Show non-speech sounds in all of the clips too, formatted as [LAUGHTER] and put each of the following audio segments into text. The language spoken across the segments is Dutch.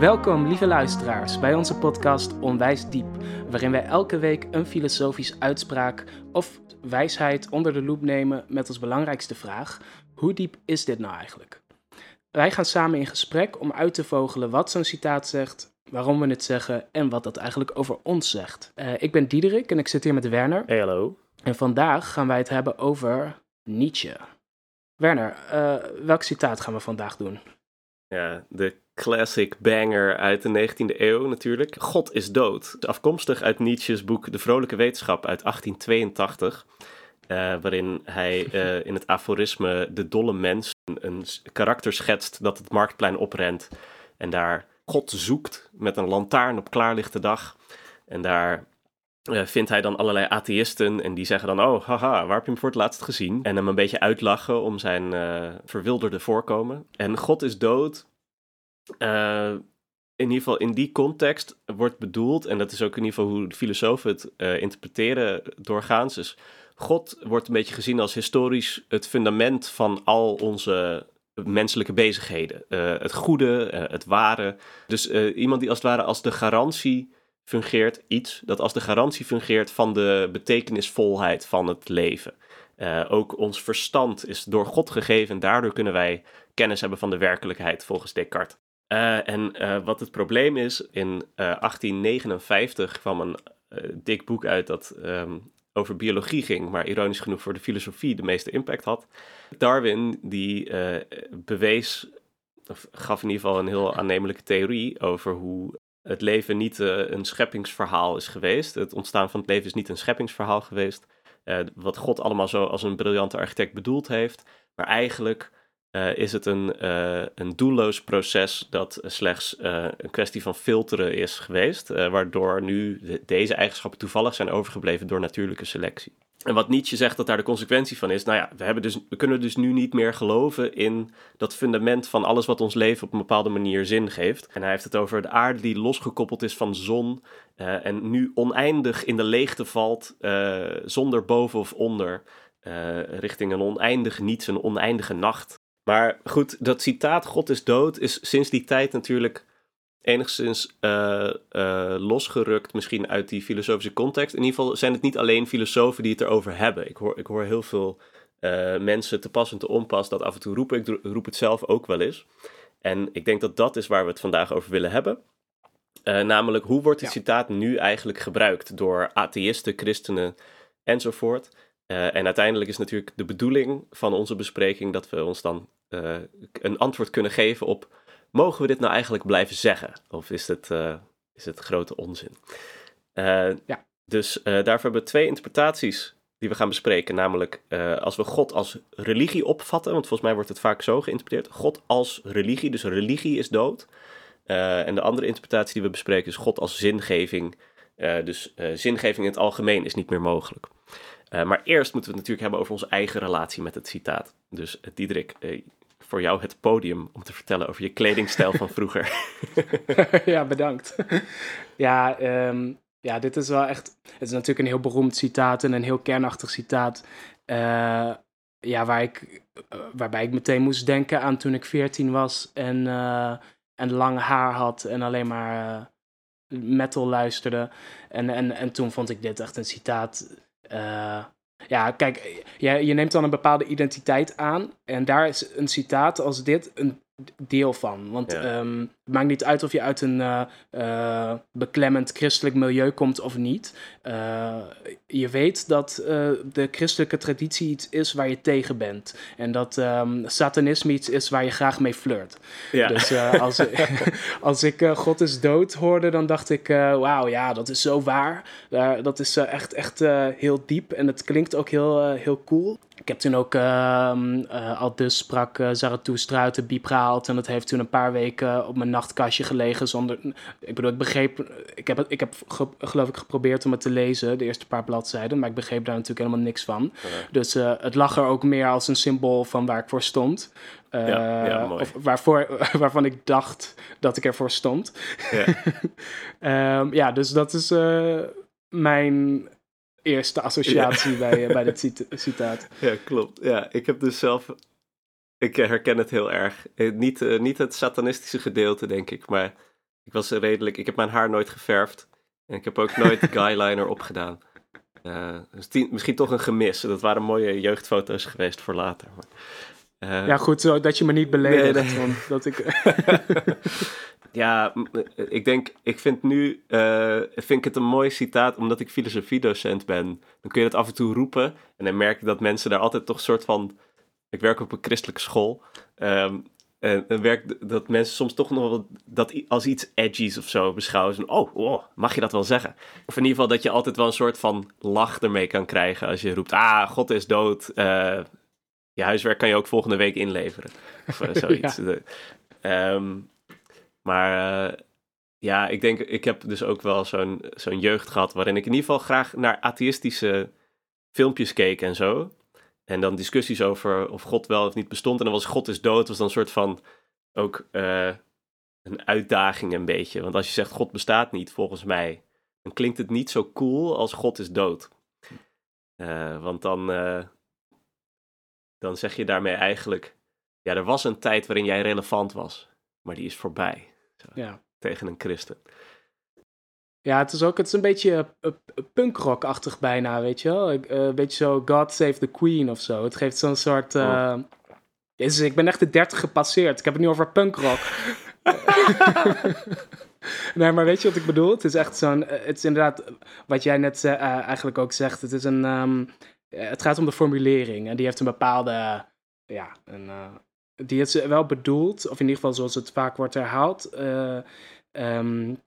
Welkom, lieve luisteraars, bij onze podcast Onwijs Diep, waarin wij elke week een filosofisch uitspraak of wijsheid onder de loep nemen met als belangrijkste vraag: hoe diep is dit nou eigenlijk? Wij gaan samen in gesprek om uit te vogelen wat zo'n citaat zegt, waarom we het zeggen en wat dat eigenlijk over ons zegt. Uh, ik ben Diederik en ik zit hier met Werner. Hey, hallo. En vandaag gaan wij het hebben over Nietzsche. Werner, uh, welk citaat gaan we vandaag doen? Ja, de classic banger uit de 19e eeuw natuurlijk. God is dood. Afkomstig uit Nietzsche's boek De Vrolijke Wetenschap uit 1882. Uh, waarin hij uh, [LAUGHS] in het aforisme de dolle mens een, karakter schetst dat het marktplein oprent. En daar God zoekt met een lantaarn op klaarlichte dag. En daar uh, vindt hij dan allerlei atheïsten en die zeggen dan, oh haha, waar heb je hem voor het laatst gezien? En hem een beetje uitlachen om zijn verwilderde voorkomen. En God is dood uh, in ieder geval in die context wordt bedoeld, en dat is ook in ieder geval hoe de filosofen het uh, interpreteren doorgaans, is God wordt een beetje gezien als historisch het fundament van al onze menselijke bezigheden. Uh, het goede, het ware. Dus iemand die als het ware als de garantie fungeert, iets dat als de garantie fungeert van de betekenisvolheid van het leven. ook ons verstand is door God gegeven en daardoor kunnen wij kennis hebben van de werkelijkheid volgens Descartes. Uh, en uh, wat het probleem is, in uh, eh, 1859 kwam een dik boek uit dat um, over biologie ging, maar ironisch genoeg voor de filosofie de meeste impact had. Darwin die bewees, of gaf in ieder geval een heel aannemelijke theorie over hoe het leven niet een scheppingsverhaal is geweest. Het ontstaan van het leven is niet een scheppingsverhaal geweest. wat God allemaal zo als een briljante architect bedoeld heeft, maar eigenlijk uh, is het een, uh, een doelloos proces dat slechts uh, een kwestie van filteren is geweest, waardoor nu deze eigenschappen toevallig zijn overgebleven door natuurlijke selectie. En wat Nietzsche zegt dat daar de consequentie van is, nou ja, we, hebben dus, we kunnen dus nu niet meer geloven in dat fundament van alles wat ons leven op een bepaalde manier zin geeft. En hij heeft het over de aarde die losgekoppeld is van zon en nu oneindig in de leegte valt, zonder boven of onder, richting een oneindig niets, een oneindige nacht. Maar goed, dat citaat God is dood is sinds die tijd natuurlijk enigszins uh, uh, losgerukt, misschien uit die filosofische context. In ieder geval zijn het niet alleen filosofen die het erover hebben. Ik hoor, ik hoor heel veel uh, mensen te pas en te onpas dat af en toe roepen. Ik roep het zelf ook wel eens. En ik denk dat dat is waar we het vandaag over willen hebben. namelijk, hoe wordt het citaat nu eigenlijk gebruikt door atheïsten, christenen enzovoort? En uiteindelijk is natuurlijk de bedoeling van onze bespreking dat we ons dan uh, een antwoord kunnen geven op: mogen we dit nou eigenlijk blijven zeggen? Of is het, uh, is het grote onzin? ja. Dus daarvoor hebben we twee interpretaties die we gaan bespreken. Namelijk als we God als religie opvatten, want volgens mij wordt het vaak zo geïnterpreteerd: God als religie, dus religie is dood. en de andere interpretatie die we bespreken is God als zingeving. dus zingeving in het algemeen is niet meer mogelijk. Uh, maar eerst moeten we het natuurlijk hebben over onze eigen relatie met het citaat. Dus uh, Diederik, uh, voor jou het podium om te vertellen over je kledingstijl van vroeger. [LAUGHS] ja, bedankt. [LAUGHS] ja, um, ja, dit is wel echt. Het is natuurlijk een heel beroemd citaat en een heel kernachtig citaat. ja, waar ik, waarbij ik meteen moest denken aan toen ik 14 was en, en lang haar had en alleen maar metal luisterde. En, en, en toen vond ik dit echt een citaat uh, ja, kijk, je, je neemt dan een bepaalde identiteit aan. En daar is een citaat als dit een deel van. Want ehm, het maakt niet uit of je uit een uh, uh, beklemmend christelijk milieu komt of niet. Uh, je weet dat de christelijke traditie iets is waar je tegen bent. En dat um, satanisme iets is waar je graag mee flirt. Ja. Dus als, als ik [LAUGHS] God is dood hoorde, dan dacht ik... wauw, ja, dat is zo waar. dat is echt, echt heel diep. En het klinkt ook heel, heel cool. Ik heb toen ook uh, uh, al dus sprak uh, Zarathustra uit de biep gehaald. En dat heeft toen een paar weken op mijn nachtkastje gelegen zonder... Ik bedoel, ik begreep... Ik heb, het, ik heb geloof ik geprobeerd om het te lezen, de eerste paar bladzijden. Maar ik begreep daar natuurlijk helemaal niks van. Dus uh, het lag er ook meer als een symbool van waar ik voor stond. Ja, ja, of waarvoor, [LAUGHS] waarvan ik dacht dat ik ervoor stond. Ja, um, [LAUGHS] ja dus dat is mijn eerste associatie bij, uh, bij [LAUGHS] dit citaat. Ja, klopt. Ja, ik heb dus zelf. Ik herken het heel erg. Eh, niet, uh, niet het satanistische gedeelte, denk ik, maar Ik was redelijk, ik heb mijn haar nooit geverfd. En ik heb ook nooit [LAUGHS] guyliner opgedaan. Uh, dus misschien toch een gemis. Dat waren mooie jeugdfoto's geweest voor later. Maar, uh, ja, goed zo dat je me niet beledigt. Nee, nee. dat ik... [LAUGHS] ja, ik denk, ik vind nu, uh, vind ik het een mooi citaat, omdat ik filosofiedocent ben. Dan kun je dat af en toe roepen. En dan merk je dat mensen daar altijd toch een soort van, ik werk op een christelijke school. Um, en, en werkt dat mensen soms toch nog wel dat als iets edgy's of zo beschouwen. oh, oh, mag je dat wel zeggen? Of in ieder geval dat je altijd wel een soort van lach ermee kan krijgen als je roept, ah, God is dood. Uh, je huiswerk kan je ook volgende week inleveren. Of uh, [LAUGHS] zoiets. ja. um, maar uh, ja, ik denk, ik heb dus ook wel zo'n zo'n jeugd gehad waarin ik in ieder geval graag naar atheïstische filmpjes keek en zo. En dan discussies over of God wel of niet bestond. En dan was God is dood, was dan een soort van ook uh, een uitdaging een beetje. Want als je zegt God bestaat niet, volgens mij, dan klinkt het niet zo cool als God is dood. Uh, want dan, dan zeg je daarmee eigenlijk, ja, er was een tijd waarin jij relevant was, maar die is voorbij. Ja. Tegen een christen. Ja, het is ook het is een beetje uh, punkrock-achtig bijna, weet je wel. Uh, een beetje zo God Save the Queen of zo. Het geeft zo'n soort... Uh, is, ik ben echt de 30 gepasseerd. Ik heb het nu over punkrock. [LAUGHS] nee, maar weet je wat ik bedoel? Het is echt zo'n... Het is inderdaad, wat jij net eigenlijk ook zegt. Het is een... Um, het gaat om de formulering. En die heeft een bepaalde... Ja, een, die is wel bedoeld, of in ieder geval zoals het vaak wordt herhaald... Um,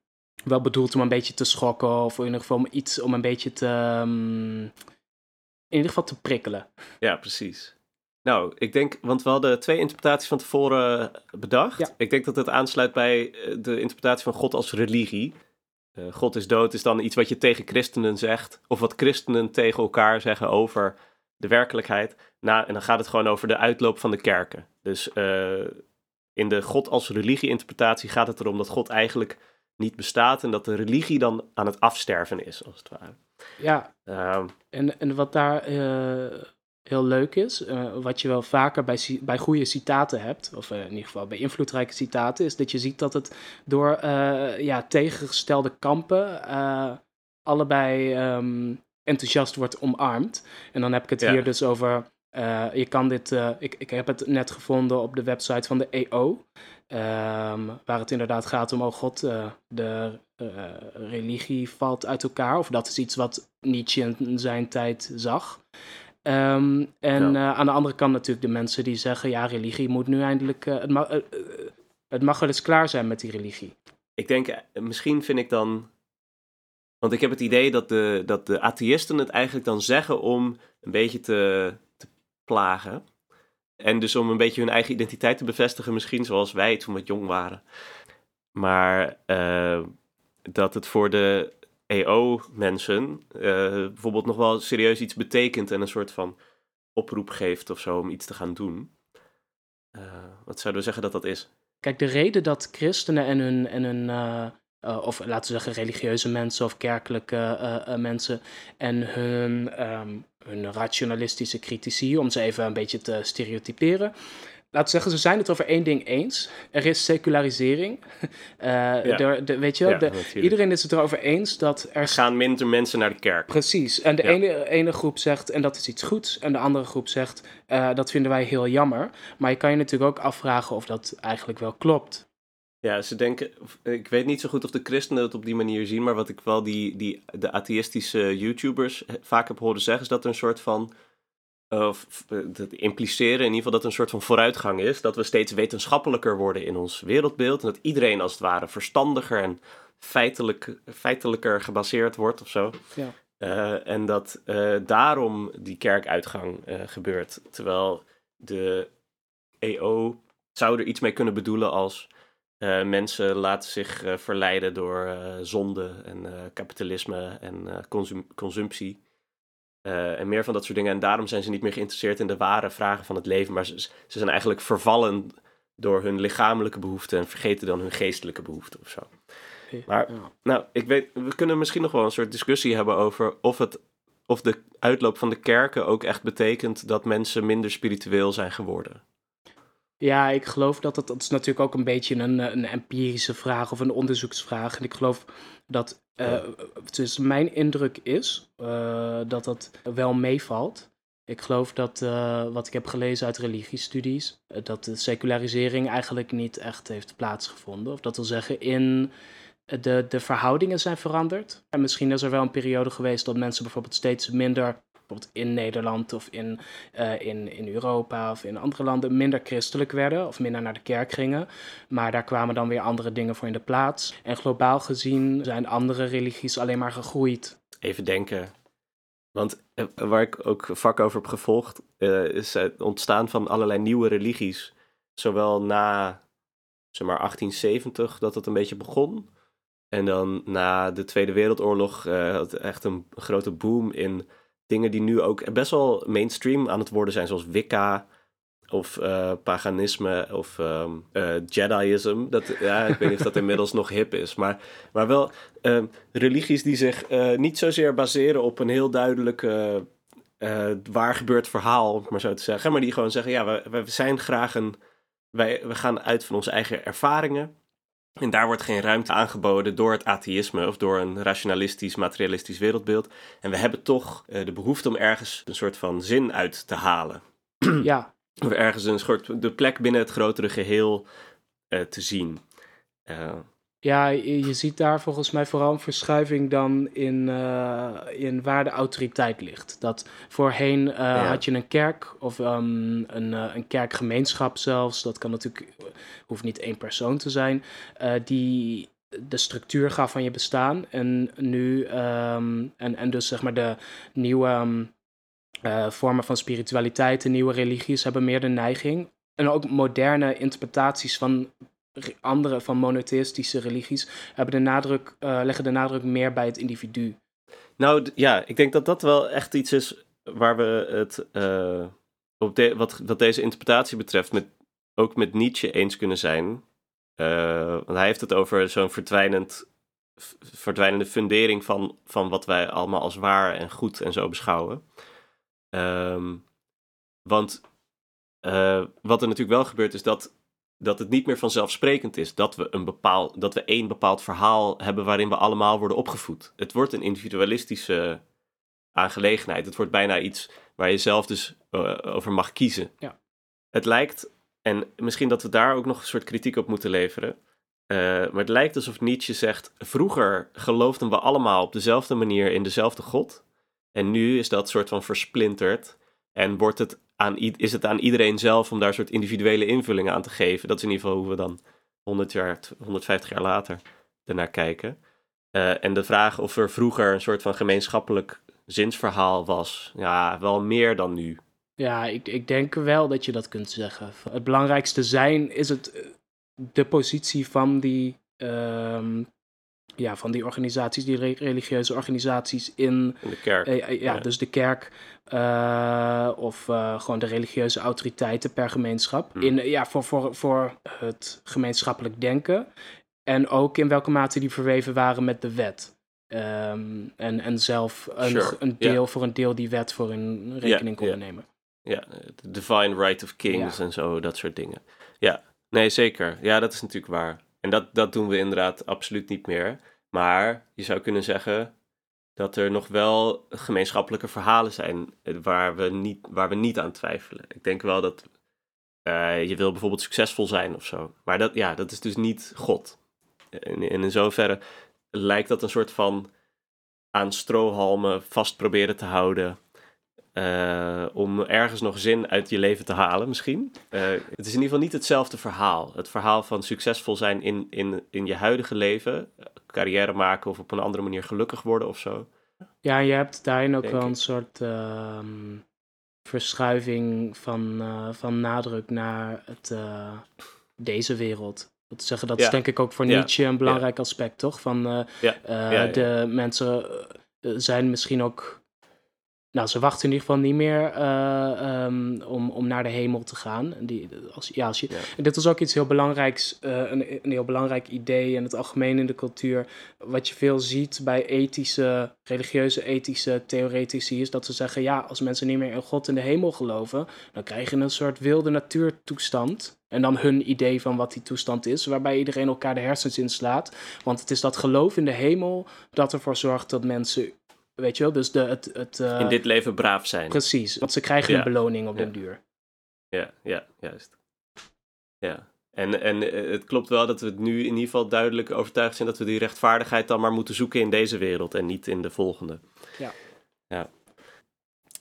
wel bedoeld om een beetje te schokken of in ieder geval om iets om een beetje te, um, in ieder geval te prikkelen. Ja, precies. Nou, ik denk, want we hadden twee interpretaties van tevoren bedacht. Ik denk dat het aansluit bij eh, de interpretatie van God als religie. Uh, God is dood is dan iets wat je tegen christenen zegt, of wat christenen tegen elkaar zeggen over de werkelijkheid. Nou, en dan gaat het gewoon over de uitloop van de kerken. Dus uh, in de God als religie interpretatie gaat het erom dat God eigenlijk niet bestaat en dat de religie dan aan het afsterven is, als het ware. Ja, um, en, en wat daar uh, heel leuk is, uh, wat je wel vaker bij, bij goede citaten hebt, of uh, in ieder geval bij invloedrijke citaten, is dat je ziet dat het door ja, tegengestelde kampen allebei um, enthousiast wordt omarmd. En dan heb ik het ja. hier dus over uh, je kan dit, uh, ik, ik heb het net gevonden op de website van de EO. Um, waar het inderdaad gaat om, oh god, uh, de religie valt uit elkaar. Of dat is iets wat Nietzsche in zijn tijd zag. Um, en ja. aan de andere kant natuurlijk de mensen die zeggen, ja, religie moet nu eindelijk, het, mag, het mag wel eens klaar zijn met die religie. Ik denk, misschien vind ik dan want ik heb het idee dat de, dat de atheïsten het eigenlijk dan zeggen om een beetje te, plagen. En dus om een beetje hun eigen identiteit te bevestigen, misschien zoals wij toen wat jong waren. Maar uh, dat het voor de EO-mensen uh, bijvoorbeeld nog wel serieus iets betekent en een soort van oproep geeft of zo om iets te gaan doen. Uh, wat zouden we zeggen dat dat is? Kijk, de reden dat christenen en hun, en hun uh, of laten we zeggen religieuze mensen of kerkelijke uh, uh, mensen en hun, um, hun rationalistische critici, om ze even een beetje te stereotyperen. Laten we zeggen, ze zijn het over één ding eens. Er is secularisering. [LAUGHS] Ja. De, de, weet je wel, ja, de, iedereen is het erover eens dat er... gaan minder mensen naar de kerk. Precies. En de ene, ene groep zegt, en dat is iets goeds. En de andere groep zegt, dat vinden wij heel jammer. Maar je kan je natuurlijk ook afvragen of dat eigenlijk wel klopt. Ja, ze denken, ik weet niet zo goed of de christenen het op die manier zien, maar wat ik wel die, die, de atheïstische YouTubers vaak heb horen zeggen, is dat er een soort van, of dat impliceren in ieder geval dat er een soort van vooruitgang is, dat we steeds wetenschappelijker worden in ons wereldbeeld en dat iedereen als het ware verstandiger en feitelijk, feitelijker gebaseerd wordt of zo. Ja. Uh, en dat uh, daarom die kerkuitgang uh, gebeurt, terwijl de EO zou er iets mee kunnen bedoelen als uh, mensen laten zich uh, verleiden door uh, zonde en kapitalisme en consum consumptie. en meer van dat soort dingen. En daarom zijn ze niet meer geïnteresseerd in de ware vragen van het leven. Maar ze, ze zijn eigenlijk vervallen door hun lichamelijke behoeften en vergeten dan hun geestelijke behoeften of zo. Maar, nou, ik weet, we kunnen misschien nog wel een soort discussie hebben over of, het, of de uitloop van de kerken ook echt betekent dat mensen minder spiritueel zijn geworden. Ja, ik geloof dat het, dat is natuurlijk ook een beetje een, een empirische vraag of een onderzoeksvraag. En ik geloof dat, uh, dus mijn indruk is uh, dat dat wel meevalt. Ik geloof dat, uh, wat ik heb gelezen uit religiestudies, dat de secularisering eigenlijk niet echt heeft plaatsgevonden. Of dat wil zeggen, in de, de verhoudingen zijn veranderd. En misschien is er wel een periode geweest dat mensen bijvoorbeeld steeds minder bijvoorbeeld in Nederland of in, uh, in, in Europa of in andere landen minder christelijk werden of minder naar de kerk gingen. Maar daar kwamen dan weer andere dingen voor in de plaats. En globaal gezien zijn andere religies alleen maar gegroeid. Even denken. Want uh, waar ik ook vak over heb gevolgd, uh, is het ontstaan van allerlei nieuwe religies. Zowel na zeg maar 1870 dat het een beetje begon. En dan na de Tweede Wereldoorlog had echt een grote boom in dingen die nu ook best wel mainstream aan het worden zijn, zoals Wicca of uh, paganisme of um, uh. Dat, ja, ik weet niet of dat inmiddels nog hip is, maar, maar wel uh, religies die zich uh, niet zozeer baseren op een heel duidelijk waar gebeurd verhaal, om maar zo te zeggen, maar die gewoon zeggen, ja, we, we zijn graag een, wij, we gaan uit van onze eigen ervaringen. En daar wordt geen ruimte aangeboden door het atheïsme of door een rationalistisch, materialistisch wereldbeeld. En we hebben toch uh, de behoefte om ergens een soort van zin uit te halen. [CLEARS THROAT] Ja. Of ergens een soort de plek binnen het grotere geheel uh, te zien. Uh, ja, je ziet daar volgens mij vooral een verschuiving dan in, uh, in waar de autoriteit ligt. Dat voorheen uh, ja. had je een kerk of um, een, uh, een kerkgemeenschap zelfs. Dat kan natuurlijk, hoeft niet één persoon te zijn. die de structuur gaf van je bestaan. En nu, um, en, en dus zeg maar de nieuwe um, vormen van spiritualiteit, de nieuwe religies hebben meer de neiging. En ook moderne interpretaties van andere van monotheïstische religies hebben de nadruk, uh, leggen de nadruk meer bij het individu. Nou ja, ik denk dat dat wel echt iets is waar we het uh, op wat, wat deze interpretatie betreft met, ook met Nietzsche eens kunnen zijn. Uh, want hij heeft het over zo'n verdwijnend, verdwijnende fundering van, van wat wij allemaal als waar en goed en zo beschouwen. Um, want wat er natuurlijk wel gebeurt is dat dat het niet meer vanzelfsprekend is dat we, een bepaald, dat we één bepaald verhaal hebben waarin we allemaal worden opgevoed. Het wordt een individualistische aangelegenheid. Het wordt bijna iets waar je zelf dus uh, over mag kiezen. Ja. Het lijkt, en misschien dat we daar ook nog een soort kritiek op moeten leveren. Uh, maar het lijkt alsof Nietzsche zegt: vroeger geloofden we allemaal op dezelfde manier in dezelfde God. En nu is dat soort van versplinterd. En wordt het aan, is het aan iedereen zelf om daar soort individuele invullingen aan te geven. Dat is in ieder geval hoe we dan 100 jaar, 150 jaar later ernaar kijken. Uh, en de vraag of er vroeger een soort van gemeenschappelijk zinsverhaal was, ja, wel meer dan nu. Ja, ik, ik denk wel dat je dat kunt zeggen. Het belangrijkste zijn is het de positie van die um, ja, van die organisaties, die re religieuze organisaties in, in de kerk. Uh, ja, ja, dus de kerk uh, of uh, gewoon de religieuze autoriteiten per gemeenschap. Hmm. In, ja, voor, voor, voor het gemeenschappelijk denken. En ook in welke mate die verweven waren met de wet. Um, en, en zelf een, Sure. een deel voor een deel die wet voor hun rekening konden nemen. Ja, de divine right of kings Ja. en zo, dat soort dingen. Ja, nee, zeker. Ja, dat is natuurlijk waar. En dat, dat doen we inderdaad absoluut niet meer. Maar je zou kunnen zeggen dat er nog wel gemeenschappelijke verhalen zijn eh, waar we niet, waar we niet aan twijfelen. Ik denk wel dat eh, je wil bijvoorbeeld succesvol zijn of zo. Maar dat, ja, dat is dus niet God. En, en in zoverre lijkt dat een soort van aan strohalmen vast proberen te houden. Eh, om ergens nog zin uit je leven te halen, misschien. Eh, het is in ieder geval niet hetzelfde verhaal. Het verhaal van succesvol zijn in, in, in je huidige leven, carrière maken of op een andere manier gelukkig worden of zo. Ja, je hebt daarin ook Denk wel ik. een soort ehm, verschuiving van, eh, van nadruk naar het, deze wereld. Dat zeggen, dat is denk ik ook voor Ja. Nietzsche een belangrijk aspect, toch? Van de mensen zijn misschien ook nou, ze wachten in ieder geval niet meer eh, ehm, om, om naar de hemel te gaan. Die, als, ja, als je, dit was ook iets heel belangrijks, uh, een, een heel belangrijk idee in het algemeen in de cultuur. Wat je veel ziet bij ethische, religieuze ethische theoretici, is dat ze zeggen: ja, als mensen niet meer in God in de hemel geloven, dan krijg je een soort wilde natuurtoestand. En dan hun idee van wat die toestand is, waarbij iedereen elkaar de hersens inslaat. Want het is dat geloof in de hemel dat ervoor zorgt dat mensen Weet je wel, dus de, het... het uh, In dit leven braaf zijn. Precies, want ze krijgen een beloning op den duur. Ja, ja, juist. Ja, en, en eh, het klopt wel dat we het nu in ieder geval duidelijk overtuigd zijn dat we die rechtvaardigheid dan maar moeten zoeken in deze wereld en niet in de volgende. Ja. ja.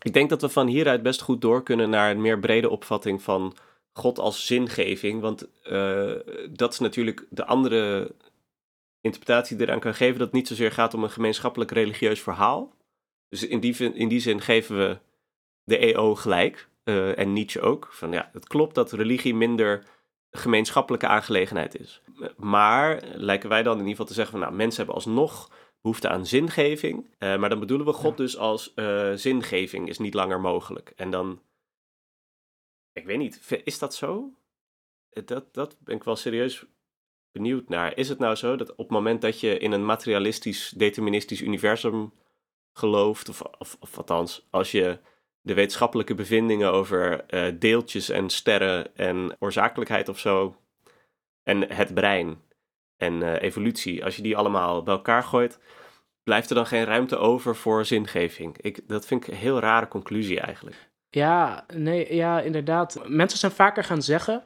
Ik denk dat we van hieruit best goed door kunnen naar een meer brede opvatting van God als zingeving. Want uh, dat is natuurlijk de andere interpretatie eraan kan geven dat het niet zozeer gaat om een gemeenschappelijk religieus verhaal. Dus in die, in die zin geven we de EO gelijk, uh, en Nietzsche ook, van ja, het klopt dat religie minder gemeenschappelijke aangelegenheid is. Maar lijken wij dan in ieder geval te zeggen van nou, mensen hebben alsnog behoefte aan zingeving, uh, maar dan bedoelen we God dus als uh, zingeving is niet langer mogelijk. En dan, ik weet niet, is dat zo? Dat, dat ben ik wel serieus benieuwd naar. Is het nou zo dat op het moment dat je in een materialistisch, deterministisch universum gelooft, of, of, althans, als je de wetenschappelijke bevindingen over uh, deeltjes en sterren en oorzakelijkheid of zo, en het brein en uh, evolutie, als je die allemaal bij elkaar gooit, blijft er dan geen ruimte over voor zingeving? Ik, dat vind ik een heel rare conclusie eigenlijk. Ja, nee, ja, inderdaad. Mensen zijn vaker gaan zeggen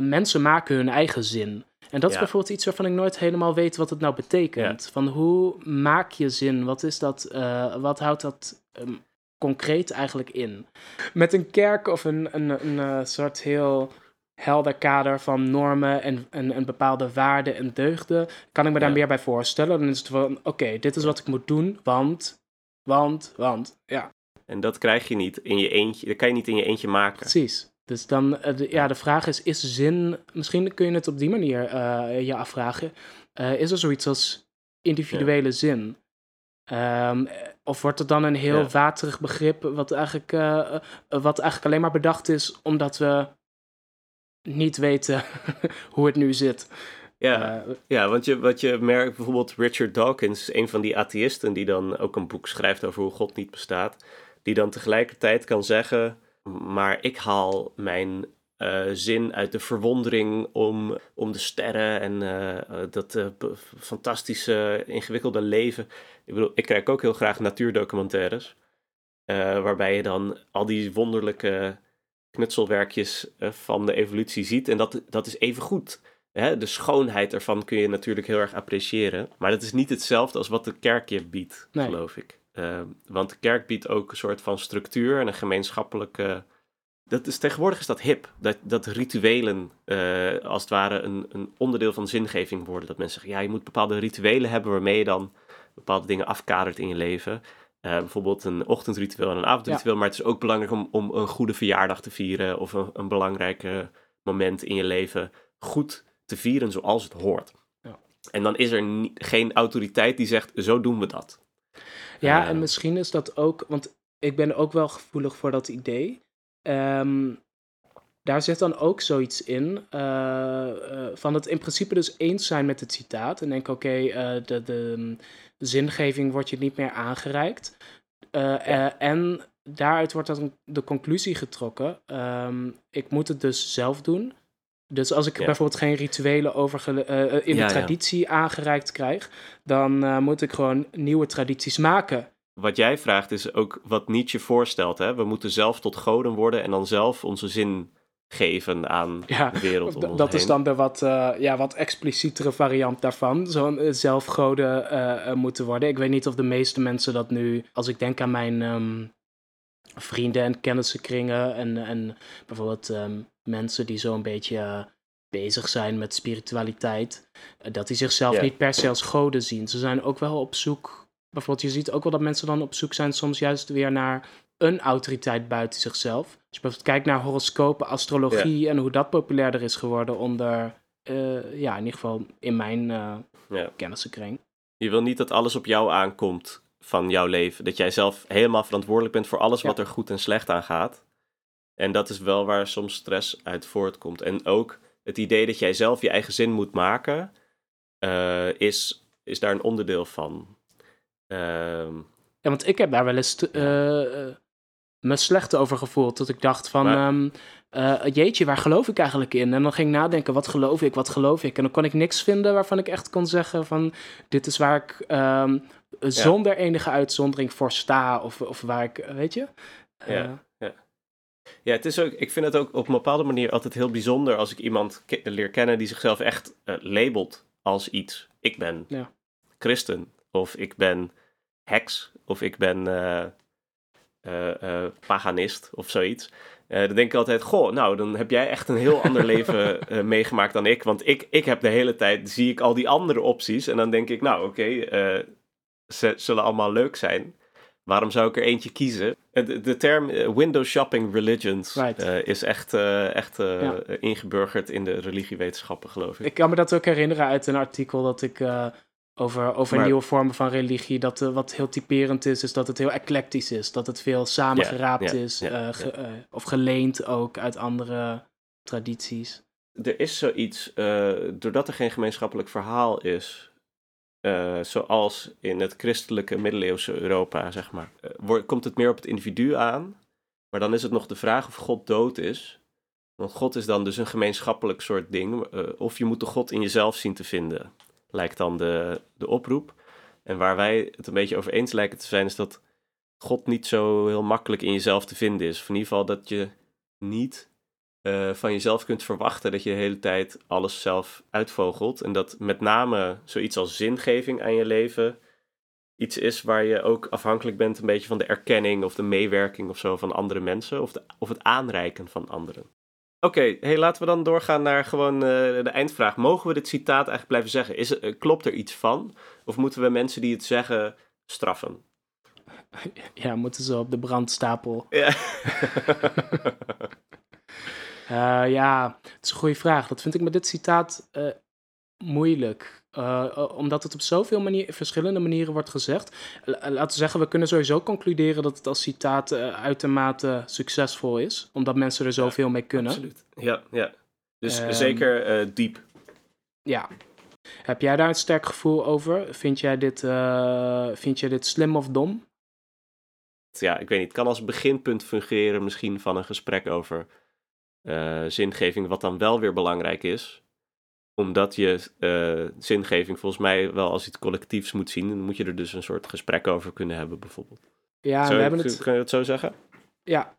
mensen maken hun eigen zin. En dat is bijvoorbeeld iets waarvan ik nooit helemaal weet wat het nou betekent. Van hoe maak je zin? Wat is dat? Uh, wat houdt dat um, concreet eigenlijk in? Met een kerk of een, een, een soort heel helder kader van normen en, en, en bepaalde waarden en deugden, kan ik me daar meer bij voorstellen. Dan is het van, oké, dit is wat ik moet doen, want, want, want, ja. En dat krijg je niet in je eentje, dat kan je niet in je eentje maken. Precies. Dus dan, uh, ja, de vraag is, is zin, misschien kun je het op die manier uh, je afvragen, uh, is er zoiets als individuele zin? Um, of wordt het dan een heel ja. waterig begrip, wat eigenlijk, wat eigenlijk alleen maar bedacht is omdat we niet weten [LAUGHS] hoe het nu zit? Ja, ja want je, wat je merkt, bijvoorbeeld Richard Dawkins, een van die atheïsten die dan ook een boek schrijft over hoe God niet bestaat, die dan tegelijkertijd kan zeggen maar ik haal mijn uh, zin uit de verwondering om, om de sterren en uh, dat uh, fantastische, ingewikkelde leven. Ik bedoel, ik kijk ook heel graag natuurdocumentaires. waarbij je dan al die wonderlijke knutselwerkjes van de evolutie ziet. En dat, dat is even goed. Hè? De schoonheid ervan kun je natuurlijk heel erg appreciëren. Maar dat is niet hetzelfde als wat de kerk je biedt, nee. geloof ik. Uh, want de kerk biedt ook een soort van structuur en een gemeenschappelijke. Dat is, tegenwoordig is dat hip. Dat, dat rituelen uh, als het ware een, een onderdeel van zingeving worden. Dat mensen zeggen, ja, je moet bepaalde rituelen hebben waarmee je dan bepaalde dingen afkadert in je leven. Uh, bijvoorbeeld een ochtendritueel en een avondritueel. Ja. Maar het is ook belangrijk om, om een goede verjaardag te vieren. Of een, een belangrijk moment in je leven goed te vieren zoals het hoort. Ja. En dan is er geen autoriteit die zegt, zo doen we dat. Ja, en misschien is dat ook, want ik ben ook wel gevoelig voor dat idee. Um, daar zit dan ook zoiets in uh, uh, van het in principe dus eens zijn met het citaat. En denk, oké, okay, uh, de, de, de, zingeving wordt je niet meer aangereikt. Ja. en daaruit wordt dan de conclusie getrokken. Um, ik moet het dus zelf doen. Dus als ik ja. bijvoorbeeld geen rituelen over uh, in de traditie ja. aangereikt krijg, dan uh, moet ik gewoon nieuwe tradities maken. Wat jij vraagt is ook wat Nietzsche voorstelt. Hè? We moeten zelf tot goden worden en dan zelf onze zin geven aan de wereld. Om dat is dan de wat, uh, ja, wat explicietere variant daarvan. Zo'n zelfgoden moeten worden. Ik weet niet of de meeste mensen dat nu, als ik denk aan mijn um, vrienden en kennissenkringen en, en bijvoorbeeld um, mensen die zo'n beetje uh, bezig zijn met spiritualiteit, uh, dat die zichzelf yeah. niet per se als goden zien. Ze zijn ook wel op zoek, bijvoorbeeld je ziet ook wel dat mensen dan op zoek zijn soms juist weer naar een autoriteit buiten zichzelf. Als je bijvoorbeeld kijkt naar horoscopen, astrologie yeah. en hoe dat populairder is geworden onder, uh, ja, in ieder geval in mijn yeah. kennissenkring. Je wil niet dat alles op jou aankomt van jouw leven. Dat jij zelf helemaal verantwoordelijk bent voor alles Ja. wat er goed en slecht aan gaat. En dat is wel waar soms stress uit voortkomt. En ook het idee dat jij zelf je eigen zin moet maken, eh, is, is daar een onderdeel van. Ehm, Ja, want ik heb daar wel eens eh, me slecht over gevoeld. Dat ik dacht van, Maar- ehm, eh, jeetje, waar geloof ik eigenlijk in? En dan ging ik nadenken, wat geloof ik, wat geloof ik? En dan kon ik niks vinden waarvan ik echt kon zeggen van, dit is waar ik ehm, zonder enige uitzondering voor sta. Of, of waar ik, weet je? Ja. Ja, het is ook, ik vind het ook op een bepaalde manier altijd heel bijzonder als ik iemand ke- leer kennen die zichzelf echt eh, labelt als iets. Ik ben Ja. christen, of ik ben heks, of ik ben eh, eh, paganist, of zoiets. Dan denk ik altijd, goh, nou, dan heb jij echt een heel ander [LAUGHS] leven meegemaakt dan ik. Want ik, ik heb de hele tijd, zie ik al die andere opties. En dan denk ik, nou, oké, ze zullen allemaal leuk zijn. Waarom zou ik er eentje kiezen? Eh, De, de term eh, window shopping religions Right. eh, is echt, echt Ja. ingeburgerd in de religiewetenschappen, geloof ik. Ik kan me dat ook herinneren uit een artikel dat ik over, over Maar- nieuwe vormen van religie. Dat wat heel typerend is, is dat het heel eclectisch is. Dat het veel samengeraapt is. ge- of geleend ook uit andere tradities. Er is zoiets, doordat er geen gemeenschappelijk verhaal is, eh, zoals in het christelijke middeleeuwse Europa, zeg maar, eh, wordt- komt het meer op het individu aan. Maar dan is het nog de vraag of God dood is. Want God is dan dus een gemeenschappelijk soort ding. eh, of je moet de God in jezelf zien te vinden, lijkt dan de, de oproep. En waar wij het een beetje over eens lijken te zijn, is dat God niet zo heel makkelijk in jezelf te vinden is. Of in ieder geval dat je niet eh, van jezelf kunt verwachten dat je de hele tijd alles zelf uitvogelt. En dat met name zoiets als zingeving aan je leven iets is waar je ook afhankelijk bent een beetje van de erkenning of de meewerking of zo van andere mensen. Of, de, of het aanreiken van anderen. Oké, hey, laten we dan doorgaan naar gewoon eh, de eindvraag. Mogen we dit citaat eigenlijk blijven zeggen? Is, eh, klopt er iets van? Of moeten we mensen die het zeggen straffen? Ja, moeten ze op de brandstapel. Ja. [LAUGHS] [LAUGHS] Eh, ja, het is een goede vraag. Dat vind ik met dit citaat eh, moeilijk. Eh, omdat het op zoveel manier, verschillende manieren wordt gezegd. Laten we zeggen, we kunnen sowieso concluderen dat het als citaat uitermate succesvol is. Omdat mensen er zoveel mee kunnen. Absoluut. Ja, ja. Dus Ehm, zeker diep. Ja. Heb jij daar een sterk gevoel over? Vind jij dit, vind jij dit slim of dom? ja, ik weet niet, het kan als beginpunt fungeren misschien van een gesprek over eh, zingeving, wat dan wel weer belangrijk is. Omdat je eh, zingeving volgens mij wel als iets collectiefs moet zien. Dan moet je er dus een soort gesprek over kunnen hebben, bijvoorbeeld. Ja, Zo, we hebben het. Kun je dat zo zeggen? Ja.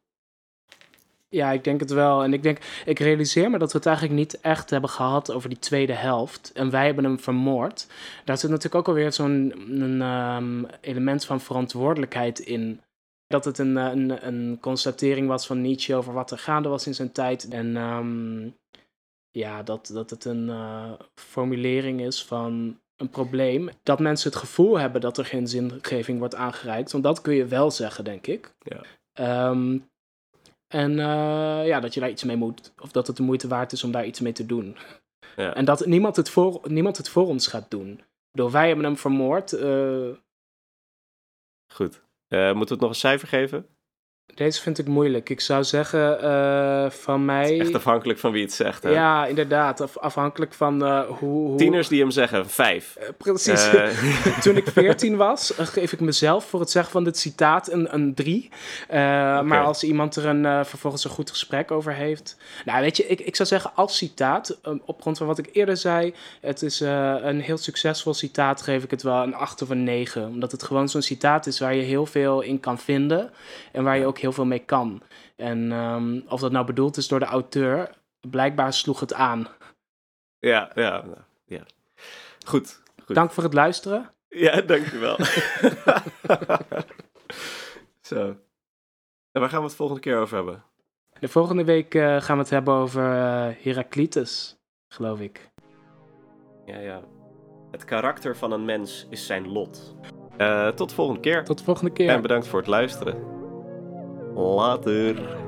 Ja, ik denk het wel. En ik denk, ik realiseer me dat we het eigenlijk niet echt hebben gehad over die tweede helft. En wij hebben hem vermoord. Daar zit natuurlijk ook alweer zo'n ehm, element van verantwoordelijkheid in. Dat het een, eh, een, een constatering was van Nietzsche over wat er gaande was in zijn tijd. En ehm, ja, dat, dat het een eh, formulering is van een probleem. Dat mensen het gevoel hebben dat er geen zingeving wordt aangereikt. Want dat kun je wel zeggen, denk ik. Ja. Ehm, en eh, ja, dat je daar iets mee moet. Of dat het de moeite waard is om daar iets mee te doen. Ja. En dat niemand het voor, niemand het voor ons gaat doen. Door wij hebben hem vermoord. Goed. Eh, moeten we het nog een cijfer geven? Deze vind ik moeilijk. Ik zou zeggen eh, van mij. Echt afhankelijk van wie het zegt. Hè? ja, inderdaad. Af, afhankelijk van eh, hoe, hoe. Tieners die hem zeggen, vijf. Eh, precies. [LAUGHS] Toen ik 14 was, geef ik mezelf voor het zeggen van dit citaat een, een 3. Maar als iemand er een, vervolgens een goed gesprek over heeft. Nou, weet je, ik, ik zou zeggen als citaat, op grond van wat ik eerder zei, het is een heel succesvol citaat, geef ik het wel een 8 of een 9. Omdat het gewoon zo'n citaat is waar je heel veel in kan vinden en waar je ook heel veel mee kan. En ehm, of dat nou bedoeld is door de auteur, blijkbaar sloeg het aan. ja, ja, ja. Goed. goed. Dank voor het luisteren. Ja, dankjewel. [LAUGHS] Zo. En waar gaan we het volgende keer over hebben? De volgende week eh, gaan we het hebben over eh Heraclitus, geloof ik. Ja, ja. Het karakter van een mens is zijn lot. Eh, tot de volgende keer. Tot de volgende keer. En bedankt voor het luisteren. Later.